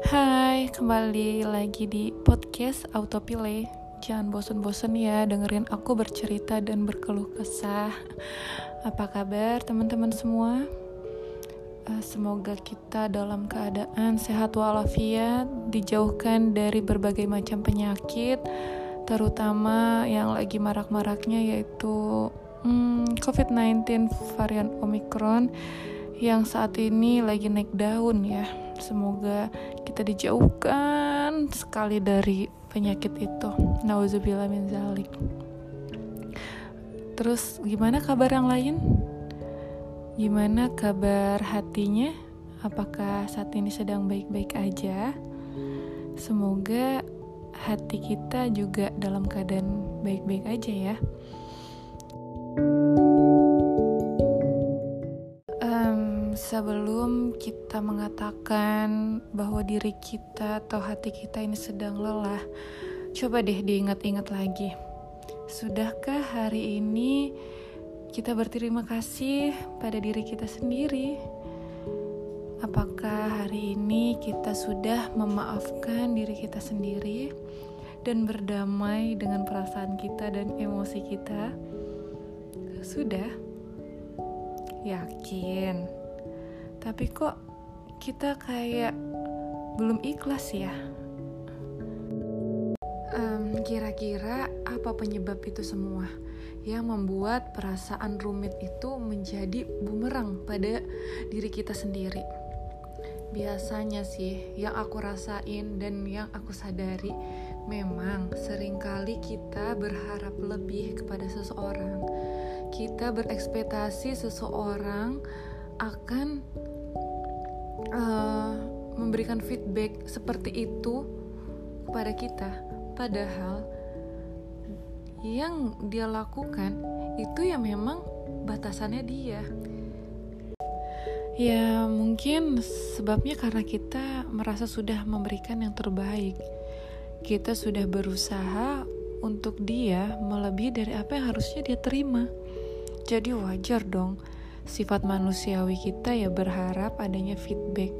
Hai, kembali lagi di podcast Autopilih. Jangan bosen-bosen ya dengerin aku bercerita dan berkeluh kesah. Apa kabar teman-teman semua? Uh, semoga kita dalam keadaan sehat walafiat, dijauhkan dari berbagai macam penyakit, terutama yang lagi marak-maraknya yaitu hmm, COVID-19 varian Omicron yang saat ini lagi naik daun ya. Semoga kita dijauhkan sekali dari penyakit itu. Nauzubillah min zalik. Terus gimana kabar yang lain? Gimana kabar hatinya? Apakah saat ini sedang baik-baik aja? Semoga hati kita juga dalam keadaan baik-baik aja ya. Sebelum kita mengatakan bahwa diri kita atau hati kita ini sedang lelah, coba deh diingat-ingat lagi. Sudahkah hari ini kita berterima kasih pada diri kita sendiri? Apakah hari ini kita sudah memaafkan diri kita sendiri dan berdamai dengan perasaan kita dan emosi kita? Sudah? Yakin? Tapi kok kita kayak belum ikhlas ya? Um, kira-kira apa penyebab itu semua yang membuat perasaan rumit itu menjadi bumerang pada diri kita sendiri? Biasanya sih yang aku rasain dan yang aku sadari memang sering kali kita berharap lebih kepada seseorang. Kita berekspektasi seseorang akan uh, memberikan feedback seperti itu kepada kita, padahal yang dia lakukan itu ya memang batasannya dia. Ya, mungkin sebabnya karena kita merasa sudah memberikan yang terbaik. Kita sudah berusaha untuk dia melebihi dari apa yang harusnya dia terima. Jadi wajar dong sifat manusiawi kita ya berharap adanya feedback.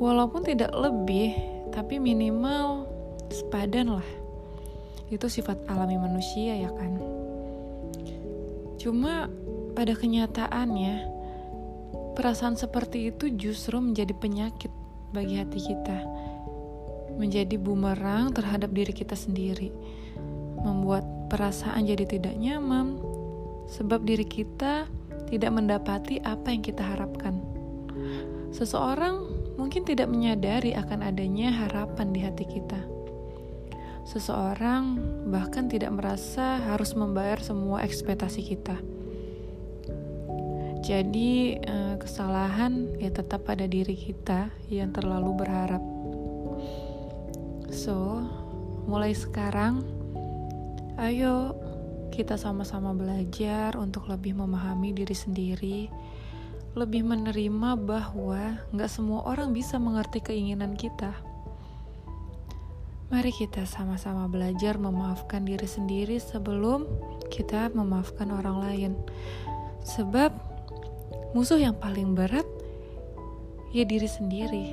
Walaupun tidak lebih, tapi minimal sepadan lah. Itu sifat alami manusia ya kan. Cuma pada kenyataannya, perasaan seperti itu justru menjadi penyakit bagi hati kita. Menjadi bumerang terhadap diri kita sendiri. Membuat perasaan jadi tidak nyaman, sebab diri kita tidak mendapati apa yang kita harapkan. Seseorang mungkin tidak menyadari akan adanya harapan di hati kita. Seseorang bahkan tidak merasa harus membayar semua ekspektasi kita. Jadi, eh, kesalahan ya tetap pada diri kita yang terlalu berharap. So, mulai sekarang, ayo kita sama-sama belajar untuk lebih memahami diri sendiri, lebih menerima bahwa nggak semua orang bisa mengerti keinginan kita. Mari kita sama-sama belajar memaafkan diri sendiri sebelum kita memaafkan orang lain. Sebab musuh yang paling berat ya diri sendiri.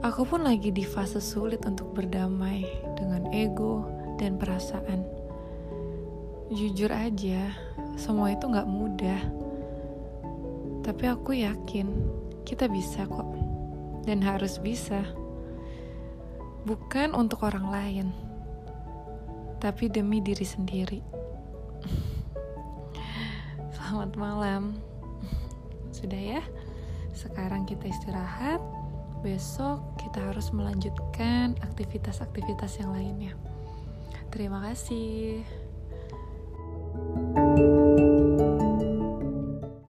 Aku pun lagi di fase sulit untuk berdamai dengan ego dan perasaan jujur aja, semua itu gak mudah. Tapi aku yakin kita bisa kok, dan harus bisa. Bukan untuk orang lain, tapi demi diri sendiri. Selamat malam. Sudah ya? Sekarang kita istirahat. Besok kita harus melanjutkan aktivitas-aktivitas yang lainnya. Terima kasih. Thank you